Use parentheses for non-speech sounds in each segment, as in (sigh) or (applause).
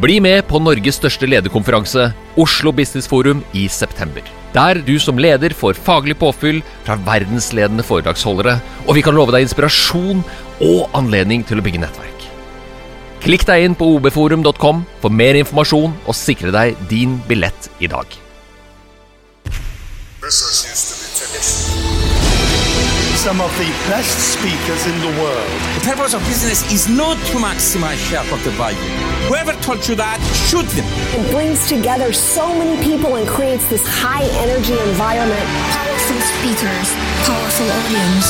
Bli med på Norges største lederkonferanse, Oslo Business Forum, i september. Der du som leder får faglig påfyll fra verdensledende foredragsholdere, og vi kan love deg inspirasjon og anledning til å bygge nettverk. Klikk deg inn på obforum.com for mer informasjon og sikre deg din billett i dag. Business used to be. Some of the best speakers in the world. The purpose of business is not to maximize shareholder value. Whoever told you that, shoot them. It brings together so many people and creates this high energy environment. Powerful speakers, powerful audience.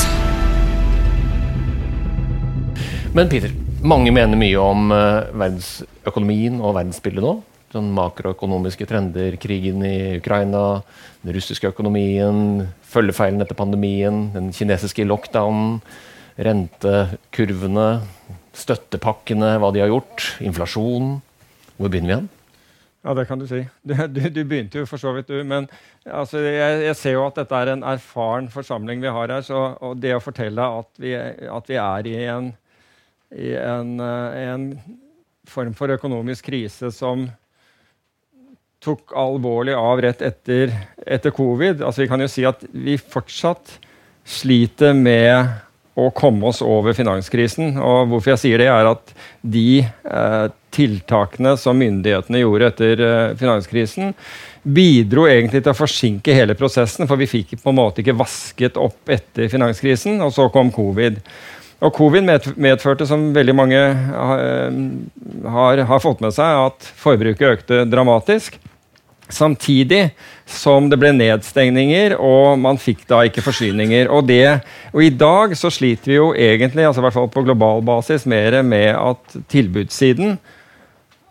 Men Peter, mange mener mye om eh, verdensøkonomien og verdensbildet nå. Sånn makroøkonomiske trender, krigen i Ukraina, den russiske økonomien, følgefeilen etter pandemien, den kinesiske lockdownen, rentekurvene, støttepakkene, hva de har gjort, inflasjon. Hvor begynner vi igjen? Ja, det kan du si. (laughs) Du, du, du begynte jo for så vidt, du. Men altså, jeg, jeg, ser jo at dette er en erfaren forsamling vi har her. Så, og det å fortelle at vi, at vi er i en, i en, eh, en form for økonomisk krise som tok alvorlig av rett etter, etter covid. Altså, vi kan jo si at vi fortsatt sliter med å komme oss over finanskrisen. Og hvorfor jeg sier det, er at de eh, tiltakene som myndighetene gjorde etter eh, finanskrisen, bidro egentlig til å forsinke hele prosessen, for vi fikk på en måte ikke vasket opp etter finanskrisen, og så kom covid. Og Covid medførte, som veldig mange har, har, har fått med seg, at forbruket økte dramatisk. Samtidig som det ble nedstengninger, og man fikk da ikke forsyninger. Og, det, og i dag så sliter vi jo egentlig, altså i hvert fall på global basis, mer med at tilbudssiden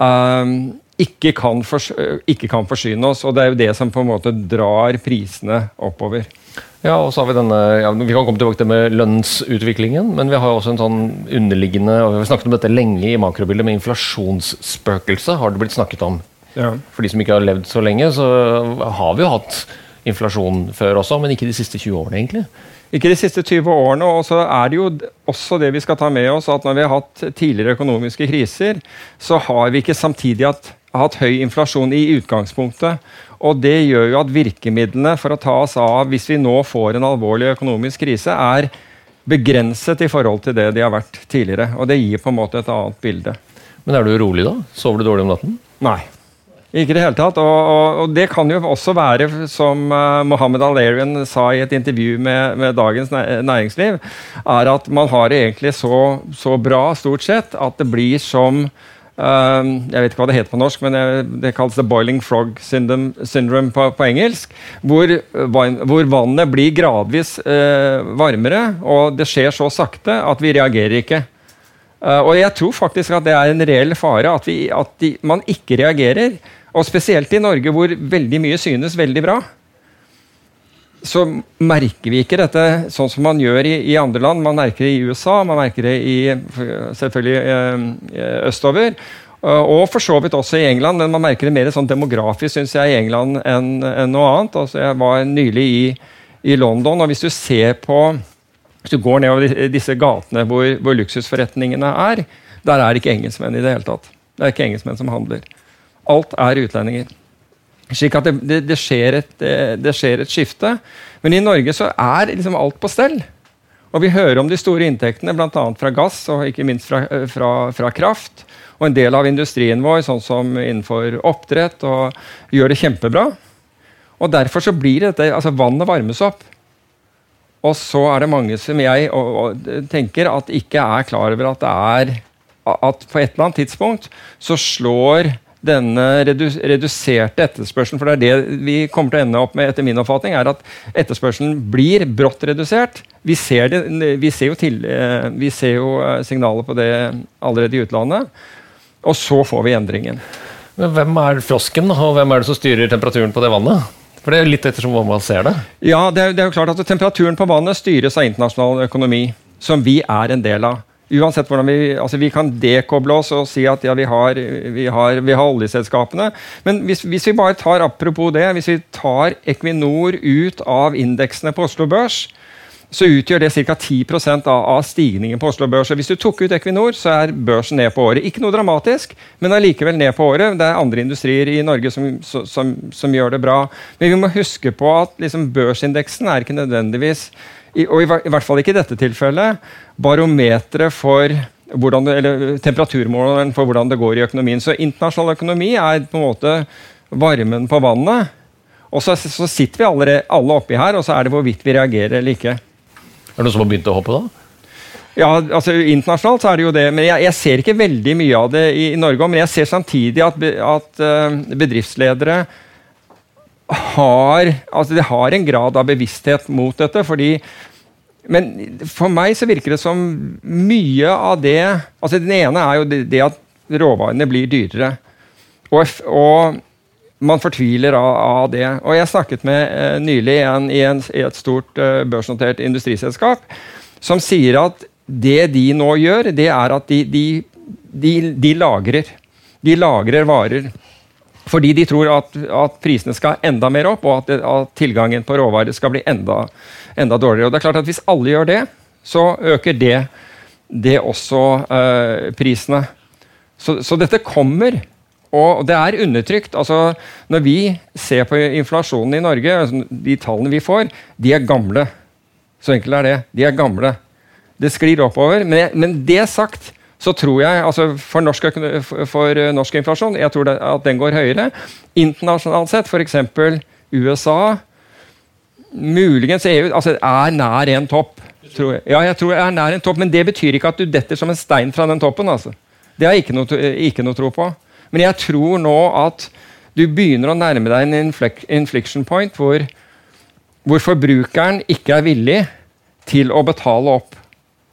um, ikke, kan ikke kan forsyne oss. Og det er jo det som på en måte drar prisene oppover. Ja, og så har Vi denne, ja, vi kan komme tilbake til med lønnsutviklingen, men vi har også en sånn underliggende og Vi har snakket om dette lenge i makrobildet med inflasjonsspøkelse. har det blitt snakket om. Ja. For de som ikke har levd så lenge, så har vi jo hatt inflasjon før også, men ikke de siste 20 årene, egentlig. Ikke de siste 20 årene. Og så er det jo også det vi skal ta med oss, at når vi har hatt tidligere økonomiske kriser, så har vi ikke samtidig hatt, hatt høy inflasjon i utgangspunktet. Og det gjør jo at virkemidlene for å ta oss av hvis vi nå får en alvorlig økonomisk krise, er begrenset i forhold til det de har vært tidligere. Og det gir på en måte et annet bilde. Men er du urolig da? Sover du dårlig om natten? Nei. Ikke i det hele tatt. Og, og, og, det kan jo også være, som uh, Mohammed Al-Arian sa i et intervju med, med, Dagens Næringsliv, er at man har det egentlig så, så bra, stort sett, at det blir som uh, Jeg vet ikke hva det heter på norsk, men det, det kalles the boiling frog syndrome, syndrome på, på, engelsk. Hvor, hvor, vannet blir gradvis uh, varmere, og det skjer så sakte at vi reagerer ikke. og jeg tror faktisk at det er en reell fare at, vi, at de, man ikke reagerer. Og spesielt i Norge, hvor veldig mye synes veldig bra, så merker vi ikke dette sånn som man gjør i, i andre land. Man merker det i USA, man merker det i, selvfølgelig eh, østover. Og for så vidt også i England, men man merker det mer sånn demografisk synes jeg, i England enn en noe annet. Altså, jeg var nylig i, i, London, og hvis du ser på hvis du går nedover disse gatene hvor, hvor luksusforretningene er, der er det ikke engelskmenn i det hele tatt. Det er ikke engelskmenn som handler. Alt er utlendinger. Slik at det, det, det, skjer et, det, skjer et, skifte. Men i Norge så er liksom alt på stell. Og vi hører om de store inntektene, bl.a. fra gass og ikke minst fra, fra, fra, kraft. Og en del av industrien vår, sånn som innenfor oppdrett, og gjør det kjempebra. Og derfor så blir dette altså Vannet varmes opp. Og så er det mange som jeg og, og, tenker at ikke er klar over at det er At på et eller annet tidspunkt så slår denne reduserte etterspørselen, for det er det vi kommer til å ende opp med, etter min oppfatning, er at etterspørselen blir brått redusert. Vi ser, det, vi ser, jo, til, eh, vi ser jo eh, signaler på det allerede i utlandet. Og så får vi endringen. Men Hvem er frosken, og hvem er det som styrer temperaturen på det vannet? For Det er jo litt ettersom hvor man ser det. Ja, det er, det er jo klart at Temperaturen på vannet styres av internasjonal økonomi, som vi er en del av uansett hvordan vi altså Vi kan dekoble oss og si at ja, vi har, vi har, vi har oljeselskapene. Men hvis, hvis, vi bare tar apropos det, hvis vi tar Equinor ut av indeksene på Oslo Børs, så utgjør det ca. 10 av, stigningen på Oslo Børs. Hvis du tok ut Equinor, så er børsen ned på året. Ikke noe dramatisk, men allikevel ned på året. Det er andre industrier i Norge som, som, som gjør det bra. Men vi må huske på at liksom, børsindeksen er ikke nødvendigvis, og i, i hvert fall ikke i dette tilfellet, barometeret for hvordan det, eller temperaturmåleren for hvordan det går i økonomien. Så internasjonal økonomi er på en måte varmen på vannet. Og så, så sitter vi alle, alle oppi her, og så er det hvorvidt vi reagerer eller ikke. Er det noen som har begynt å hoppe, da? Ja, altså Internasjonalt så er det jo det. men Jeg, jeg ser ikke veldig mye av det i, i Norge. Men jeg ser samtidig at, at uh, bedriftsledere har, altså de har en grad av bevissthet mot dette. fordi men for meg så virker det som mye av det altså Den ene er jo det, det at råvarene blir dyrere. Og, og man fortviler av, av, det. Og Jeg snakket med eh, nylig en, i, en, i, et stort eh, børsnotert industriselskap som sier at det de nå gjør, det er at de, de, de, de lagrer. De lagrer varer. Fordi de tror at, at, prisene skal enda mer opp, og at, at tilgangen på råvarer skal bli enda, enda, dårligere. Og det er klart at Hvis alle gjør det, så øker det, det også eh, prisene. Så, så dette kommer. Og det er undertrykt. altså Når vi ser på inflasjonen i Norge, altså, de tallene vi får, de er gamle. Så enkelt er det. De er gamle. Det sklir oppover. Men, men det sagt, så tror jeg altså for norsk, for norsk inflasjon jeg tror det, at den går høyere. Internasjonalt sett, f.eks. USA, muligens EU, altså er nær en topp. Jeg. Ja, jeg tror jeg er nær en topp, Men det betyr ikke at du detter som en stein fra den toppen. altså. Det har jeg ikke noe, ikke noe tro på. Men jeg tror nå at du begynner å nærme deg en infliction point hvor, hvor forbrukeren ikke er villig til å betale opp.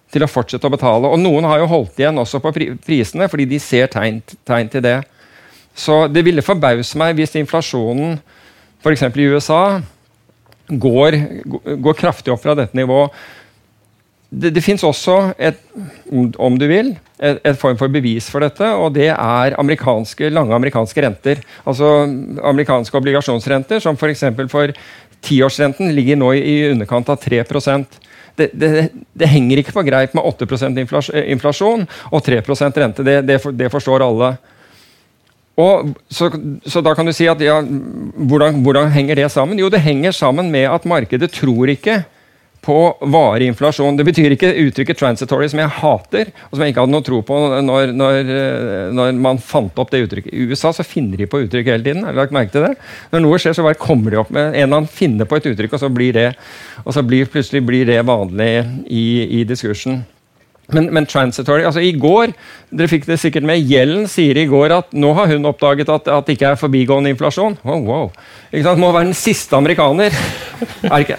Til å fortsette å betale. Og noen har jo holdt igjen også på prisene fordi de ser tegn, tegn til det. Så det ville forbause meg hvis inflasjonen f.eks. i USA går, går kraftig opp fra dette nivået det, det fins også, et, om du vil, et, et, form for bevis for dette, og det er amerikanske, lange amerikanske renter. Altså amerikanske obligasjonsrenter, som f.eks. for, tiårsrenten ligger nå i, i underkant av 3 det, det, henger ikke på greip med 8% inflasjon og 3% rente. Det, det, forstår alle. Og, så, så, da kan du si at ja, hvordan, hvordan henger det sammen? Jo, det henger sammen med at markedet tror ikke på varig inflasjon. Det betyr ikke uttrykket 'transitory', som jeg hater, og som jeg ikke hadde noe tro på når, når, eh, når, man fant opp det uttrykket. I USA så finner de på uttrykk hele tiden. har du lagt merke til det? Når noe skjer, så bare kommer de opp med en eller annen finner på et uttrykk, og så blir det, og så blir, plutselig blir det vanlig i, i diskursen. Men, men, transitory altså I går dere fikk det sikkert med, Gjelden sier i går at nå har hun oppdaget at, at det ikke er forbigående inflasjon. Wow, wow. Ikke sant? Må være den siste amerikaner. Er ikke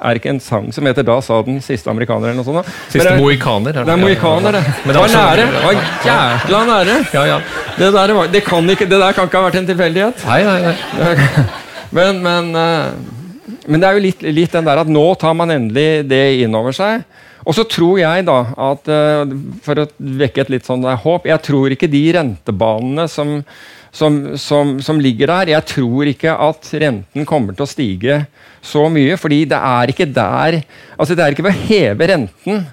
er ikke en sang som heter 'Da sa den siste amerikaner' eller noe sånt? da. Siste det, mohikaner. Det er mohikaner, det. Det var nære. Det var jækla nære. Ja, ja. Det, der var, det, kan ikke, det der kan ikke ha vært en tilfeldighet. Nei, nei, nei. (laughs) Men, men, eh, men, det er jo litt, litt, den der at nå tar man endelig det inn over seg. Og så tror jeg, da, at eh, for å vekke et litt sånn håp Jeg tror ikke de rentebanene som, som, som, som ligger der Jeg tror ikke at renten kommer til å stige så mye. fordi det er ikke der altså Det er ikke ved å heve renten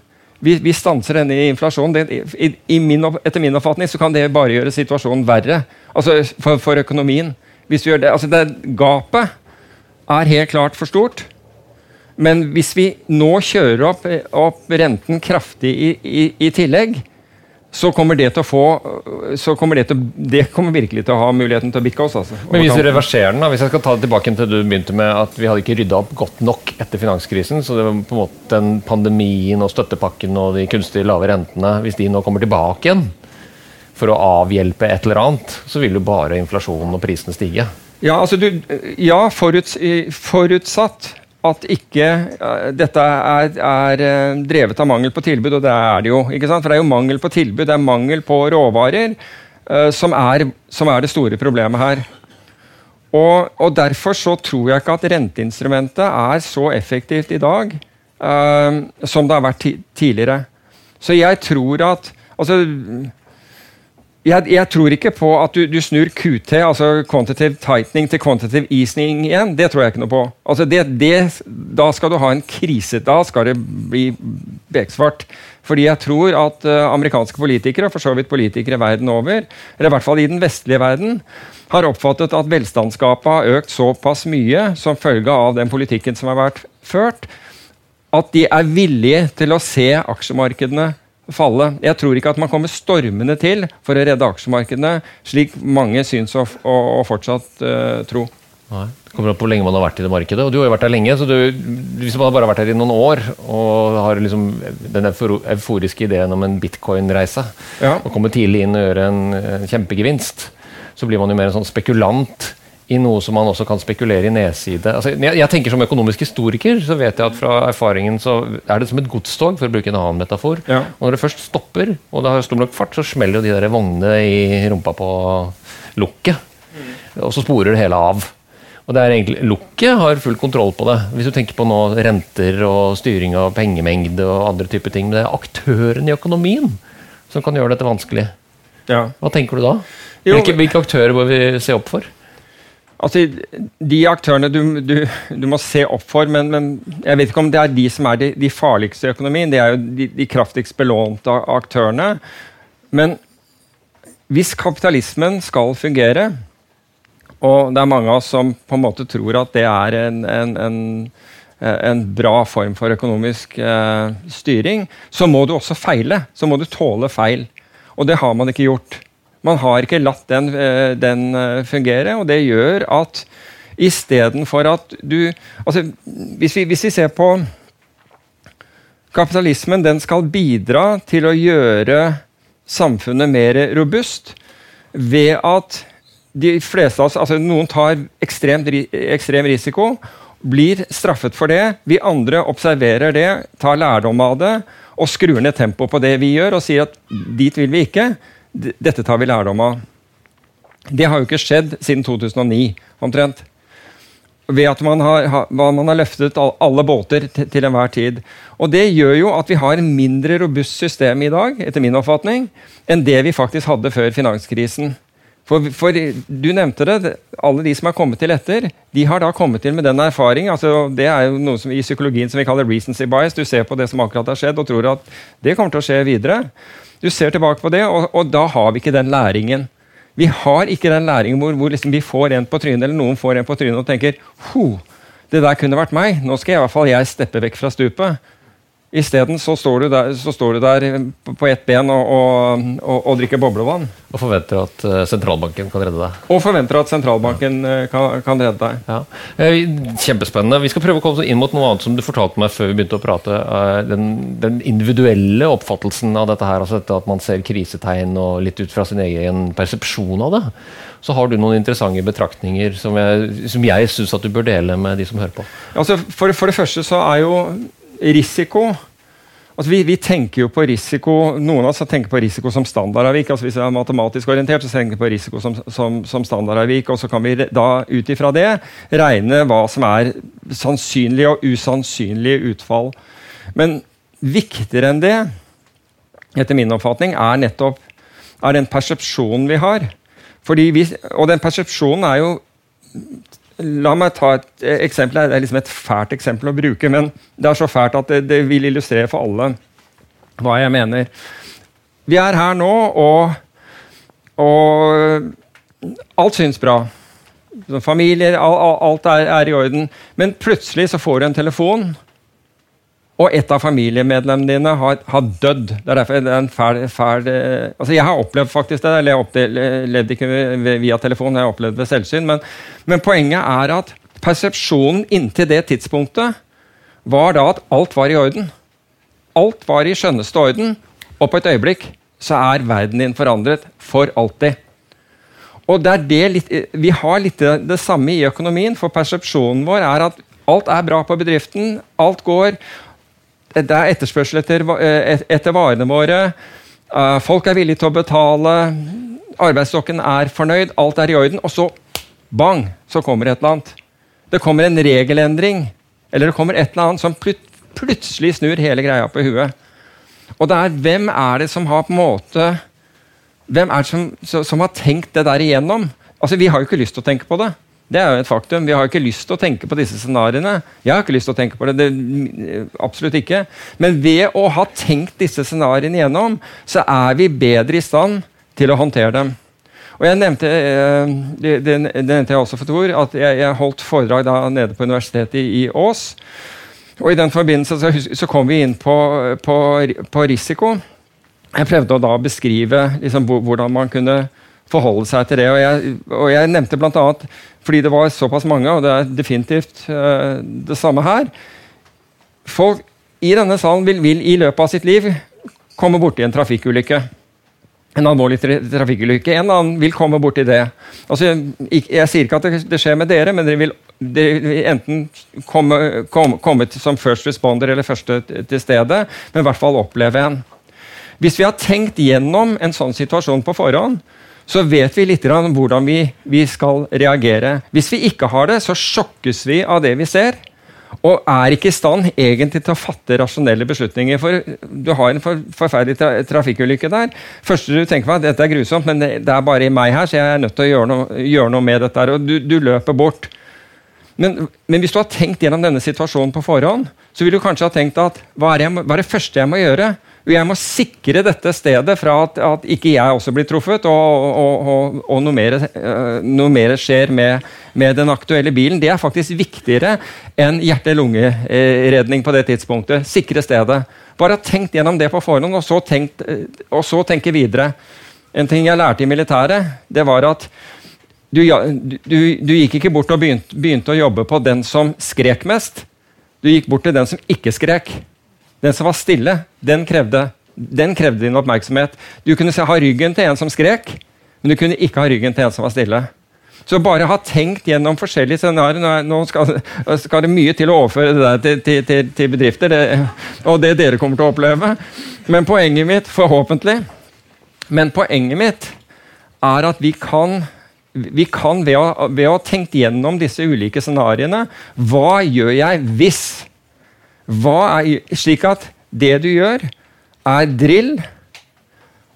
vi, vi stanser denne inflasjonen. Det, i, i min, etter min oppfatning så kan det bare gjøre situasjonen verre altså for, for økonomien. Hvis vi gjør det, altså det Gapet er helt klart for stort. Men hvis vi nå kjører opp, opp renten kraftig i, i, i tillegg, så kommer det til å få så kommer det, til, det kommer virkelig til å ha muligheten til å bikke oss. Altså. Men hvis vi reverserer den, da, hvis jeg skal ta det tilbake til du begynte med at vi hadde ikke rydda opp godt nok etter finanskrisen, så det var på en måte den pandemien og støttepakken og de kunstige lave rentene Hvis de nå kommer tilbake igjen for å avhjelpe et eller annet, så vil jo bare inflasjonen og prisene stige. Ja, altså du, ja foruts, forutsatt at ikke dette er, er, eh, drevet av mangel på tilbud, og det er det jo. ikke sant? For det er jo mangel på tilbud, det er mangel på råvarer uh, som, er, som, er, det store problemet her. Og, og, Derfor så tror jeg ikke at renteinstrumentet er så effektivt i dag uh, som det har vært tidligere. Så jeg tror at altså, jeg, jeg, tror ikke på at du, du, snur QT, altså quantitative tightening, til quantitative easing igjen. Det tror jeg ikke noe på. Altså det, det, da skal du ha en krise. Da skal det bli beksvart. Fordi jeg tror at uh, amerikanske politikere, og for så vidt politikere verden over, eller i hvert fall i den vestlige verden, har oppfattet at velstandsgapet har økt såpass mye som følge av den politikken som har vært ført, at de er villige til å se aksjemarkedene falle. Jeg tror ikke at man kommer stormende til for å redde aksjemarkedene, slik mange syns å, å, å fortsatt uh, tro. Nei. Det kommer an på hvor lenge man har vært i det markedet. og Du har jo vært der lenge. så du, Hvis man bare har vært her i noen år og har liksom den euforiske ideen om en bitcoin-reise, ja. og kommer tidlig inn og gjør en, en kjempegevinst, så blir man jo mer en sånn spekulant i noe som man også kan spekulere i nedside. Altså, jeg, jeg, tenker Som økonomisk historiker så vet jeg at fra erfaringen så er det som et godstog, for å bruke en annen metafor. Ja. Og Når det først stopper, og det har stor nok fart, så smeller jo de der vognene i rumpa på lukket. Mm. Og så sporer det hele av. Og det er egentlig Lukket har full kontroll på det. Hvis du tenker på nå renter og styring av pengemengde og andre typer ting. Men det er aktøren i økonomien som kan gjøre dette vanskelig. Ja. Hva tenker du da? Hvilke, hvilke aktører bør vi se opp for? Altså, De aktørene du, du, du, må se opp for, men, men, jeg vet ikke om det er de som er de, de farligste i økonomien. Det er jo de, de kraftigst belånte aktørene. Men hvis kapitalismen skal fungere, og det er mange av oss som på en måte tror at det er en, en, en, en bra form for økonomisk eh, styring, så må du også feile. Så må du tåle feil. Og det har man ikke gjort. Man har ikke latt den, eh, den eh, fungere, og det gjør at istedenfor at du altså, hvis, vi, hvis vi ser på Kapitalismen den skal bidra til å gjøre samfunnet mer robust ved at de fleste av oss, altså Noen tar ekstremt, ekstrem risiko, blir straffet for det. Vi andre observerer det, tar lærdom av det og skrur ned tempoet på det vi gjør og sier at dit vil vi ikke. Dette tar vi lærdom av. Det har jo ikke skjedd siden 2009, omtrent. Ved at man har, man har løftet alle båter til, enhver tid. Og Det gjør jo at vi har en mindre robust system i dag etter min oppfatning, enn det vi faktisk hadde før finanskrisen. For, for, Du nevnte det. Alle de som har kommet til etter, de har da kommet til med den erfaring. Altså, det er jo noe som i psykologien som vi kaller recency bias. Du ser på det som akkurat har skjedd, og tror at det kommer til å skje videre. Du ser tilbake på det, og, og da har vi ikke den læringen. Vi har ikke den læringen hvor, hvor liksom vi får en på trynet, eller noen får en på trynet og tenker det der kunne vært meg. Nå skal jeg i hvert fall jeg steppe vekk fra stupet. Isteden så, står du der, så står du der på ett ben og, og, og, og, drikker boblevann. Og forventer at eh, sentralbanken kan redde deg. Og forventer at sentralbanken eh, kan, kan redde deg. Ja. Eh, kjempespennende. Vi skal prøve å komme inn mot noe annet som du fortalte meg før vi begynte å prate. Den, den individuelle oppfattelsen av dette her, altså dette at man ser krisetegn og litt ut fra sin egen persepsjon av det. Så har du noen interessante betraktninger som jeg, som jeg syns at du bør dele med de som hører på. Altså, for, for det første så er jo risiko altså vi, vi, tenker jo på risiko Noen av oss tenker på risiko som standardavvik. altså Hvis vi er matematisk orientert, så tenker vi på risiko som, som, som standardavvik. Og så kan vi da ut ifra det regne hva som er sannsynlige og usannsynlige utfall. Men viktigere enn det, etter min oppfatning, er nettopp er den persepsjonen vi har. Vi, og den persepsjonen er jo La meg ta et eksempel. Det er liksom et fælt eksempel å bruke, men det er så fælt at det, det vil illustrere for alle hva jeg mener. Vi er her nå, og, og alt syns bra. Familier, alt er, er, i orden. Men plutselig så får du en telefon og et av familiemedlemmene dine har, har dødd. Det er derfor det er en fæl, fæl eh, altså Jeg har opplevd faktisk det, eller jeg opplevde ikke via telefon, jeg har opplevd ved selvsyn. Men, men, poenget er at persepsjonen inntil det tidspunktet var da at alt var i orden. Alt var i skjønneste orden, og på et øyeblikk så er verden din forandret for alltid. Og det det litt, Vi har litt det samme i økonomien, for persepsjonen vår er at alt er bra på bedriften, alt går, det er etterspørsel etter, eh, etter varene våre. Eh, folk er villige til å betale. Arbeidsstokken er fornøyd. Alt er i orden. Og så bang, så kommer et eller annet. Det kommer en regelendring. Eller det kommer et eller annet som plut plutselig snur hele greia på huet. Og det er hvem er det som har på en måte hvem er det som, som har tenkt det der igjennom? Altså, Vi har jo ikke lyst til å tenke på det. Det er jo et faktum. Vi har ikke lyst til å tenke på disse scenarioene. Jeg har ikke lyst til å tenke på det, det absolutt ikke. Men ved å ha tenkt disse scenarioene igjennom, så er vi bedre i stand til å håndtere dem. Og jeg nevnte, eh, det, nevnte jeg også for Tor, at jeg, holdt foredrag da nede på universitetet i, Ås. Og I den forbindelse så kom vi inn på, på, på, risiko. Jeg prøvde å da beskrive liksom, hvordan man kunne forholde seg til det. Og jeg, og jeg nevnte bl.a. fordi det var såpass mange, og det er definitivt uh, det samme her Folk i denne salen vil, vil i løpet av sitt liv komme borti en trafikkulykke en alvorlig trafikkulykke. En annen vil komme borti det. Altså, jeg, jeg, sier ikke at det, det, skjer med dere, men dere vil, dere vil enten komme, komme, komme som first responder eller første til stedet, men i hvert fall oppleve en. Hvis vi har tenkt gjennom en sånn situasjon på forhånd, så vet vi litt hvordan vi, vi skal reagere. Hvis vi ikke har det, så sjokkes vi av det vi ser. Og er ikke i stand egentlig til å fatte rasjonelle beslutninger. For du har en for, forferdelig tra trafikkulykke der. Første du tenker på at dette er grusomt, men det, det, er bare i meg her, så jeg er nødt til å gjøre noe, gjøre noe med dette. Og du, du løper bort. Men, men, hvis du har tenkt gjennom denne situasjonen på forhånd, så vil du kanskje ha tenkt at hva er, jeg, hva er det første jeg må gjøre? Jeg må sikre dette stedet fra at, at ikke jeg også blir truffet, og, og, og, og noe, mer, uh, noe, mer, skjer med, med, den aktuelle bilen. Det er faktisk viktigere enn hjerte-lunge-redning på det tidspunktet. Sikre stedet. Bare tenkt gjennom det på forhånd, og så, tenkt, uh, og så tenke videre. En ting jeg lærte i militæret, det var at du, du, du gikk ikke bort og begynte, begynte å jobbe på den som skrek mest. Du gikk bort til den som ikke skrek. Den som var stille, den krevde, den krevde din oppmerksomhet. Du kunne ha ryggen til en som skrek, men du kunne ikke ha ryggen til en som var stille. Så bare ha tenkt gjennom forskjellige scenarioer Nå skal, skal, det mye til å overføre det der til, til, til bedrifter, det, og det dere kommer til å oppleve. Men poenget mitt, forhåpentlig Men poenget mitt er at vi kan vi kan ved å, ved å ha tenkt gjennom disse ulike scenarioene Hva gjør jeg hvis? Er, slik at det du gjør, er drill.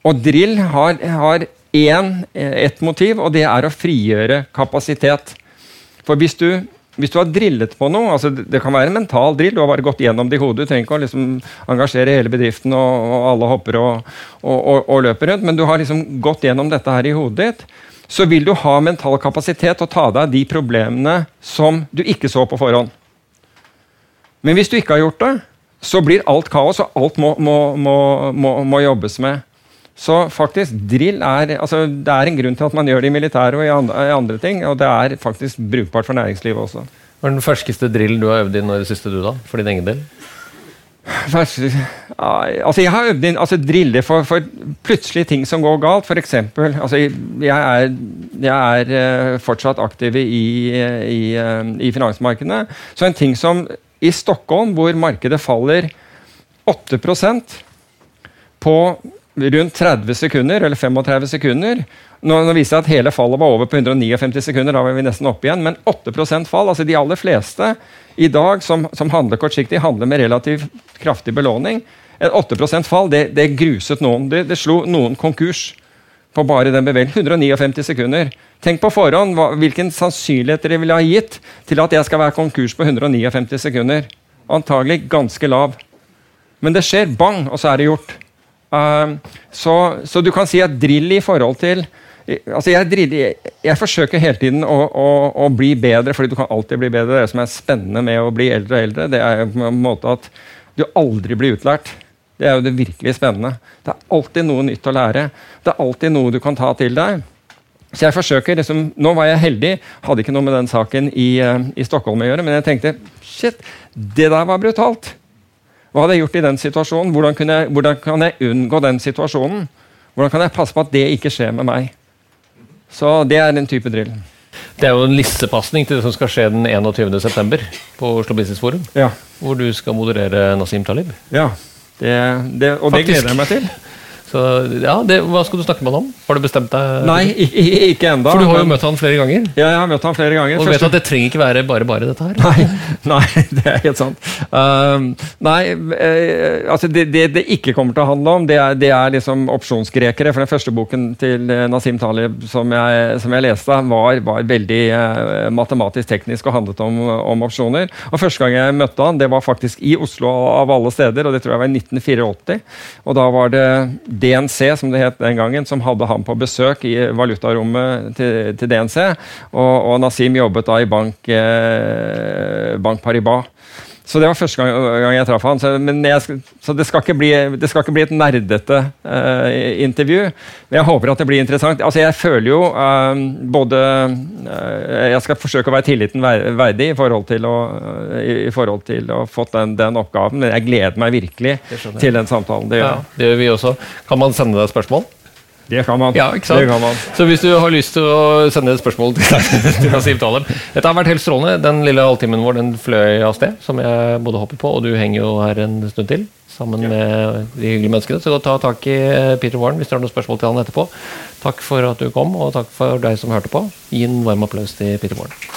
Og drill har, har én, ett motiv, og det er å frigjøre kapasitet. For hvis du, hvis du har drillet på noe altså Det kan være en mental drill, du har bare gått gjennom det i hodet. Du trenger ikke å liksom engasjere hele bedriften, og, og alle hopper og, og, og, løper rundt, men du har liksom gått gjennom dette her i hodet ditt. Så vil du ha mental kapasitet til å ta deg av de problemene som du ikke så på forhånd. Men hvis du ikke har gjort det, så blir alt kaos, og alt må, må, må, må jobbes med. Så faktisk, drill er altså, Det er en grunn til at man gjør det i militæret og i andre, i andre, ting, og det er faktisk brukbart for næringslivet også. Hva er den ferskeste drillen du har øvd inn i det siste, du da? For din egen del? Altså, jeg har øvd inn altså, driller for, for plutselige ting som går galt. For eksempel, altså, jeg er, jeg er uh, fortsatt aktiv i, i, uh, i finansmarkedene. Så en ting som i Stockholm, hvor markedet faller 8% på rundt 30 sekunder, eller 35 sekunder Nå, nå viser det at hele fallet var over på 159 sekunder, da var vi nesten oppe igjen, men 8% fall. altså De aller fleste i dag som, som handler kortsiktig, handler med relativt kraftig belåning. Et 8 fall det, det, gruset noen. Det, det slo noen konkurs på bare den bevegelsen. 159 sekunder. Tenk på forhånd hva, hvilken sannsynlighet dere ville ha gitt til at jeg skal være konkurs på 159 sekunder. Antagelig ganske lav. Men det skjer, bang, og så er det gjort. Uh, så, så, du kan si at drill i forhold til altså jeg, driller, jeg, jeg, forsøker hele tiden å, å, å, bli bedre, fordi du kan alltid bli bedre. Det som er spennende med å bli eldre og eldre, det er på en måte at du aldri blir utlært. Det er jo det virkelig spennende. Det er alltid noe nytt å lære. Det er alltid noe du kan ta til deg. Så jeg forsøker, liksom, Nå var jeg heldig, hadde ikke noe med den saken i, uh, i Stockholm å gjøre, men jeg tenkte shit, det der var brutalt. Hva hadde jeg gjort i den situasjonen? Hvordan, jeg, hvordan kan jeg unngå den situasjonen? Hvordan kan jeg passe på at det ikke skjer med meg? Så det er en type drill. Det er jo en lissepasning til det som skal skje den 21.9. på Oslo Business Forum. Ja. Hvor du skal moderere Nasim Talib. Ja, det, det, og Faktisk. det gleder jeg meg til. Så ja, det, Hva skal du snakke med han om? Har du bestemt deg? Nei, ikke enda For du har jo møtt han flere ganger. Ja, jeg har møtt han flere ganger. Og du vet at det trenger ikke være bare bare, dette her. (laughs) Nei, nei, det er helt sant. Um, nei, eh, altså det, det det ikke kommer til å handle om, det er, det er liksom opsjonsgrekere. For den første boken til eh, Nasim Talib som jeg, som jeg leste, var, var veldig eh, matematisk teknisk og handlet om, om opsjoner. Og Første gang jeg møtte han, det var faktisk i Oslo av alle steder, og det tror jeg var i 1984. Og da var det DNC, som det het den gangen, som hadde han på besøk i valutarommet til, til DNC. Og, og Nasim jobbet da i bank, eh, bank Paribas. Så det var første gang, gang jeg traff han. Så, men jeg, så det, skal ikke bli, det skal ikke bli et nerdete uh, intervju. Men jeg håper at det blir interessant. Altså Jeg føler jo uh, både uh, Jeg skal forsøke å være tilliten verdig i forhold til å, i, forhold til å fått den, den oppgaven, men jeg gleder meg virkelig til den samtalen. Det gjør Ja, det gjør vi også. Kan man sende deg spørsmål? Det kan man. Ja, ikke sant? Det kan man. Så hvis du har lyst til å sende et spørsmål til, (laughs) til Talem Dette har vært helt strålende. Den lille halvtimen vår den fløy av sted, som jeg både hopper på, og du henger jo her en stund til. Sammen med de hyggelige menneskene. Så ta tak i eh, Peter Warren hvis du har noen spørsmål til han etterpå. Takk for at du kom, og takk for deg som hørte på. Gi en varm applaus til Peter Warren.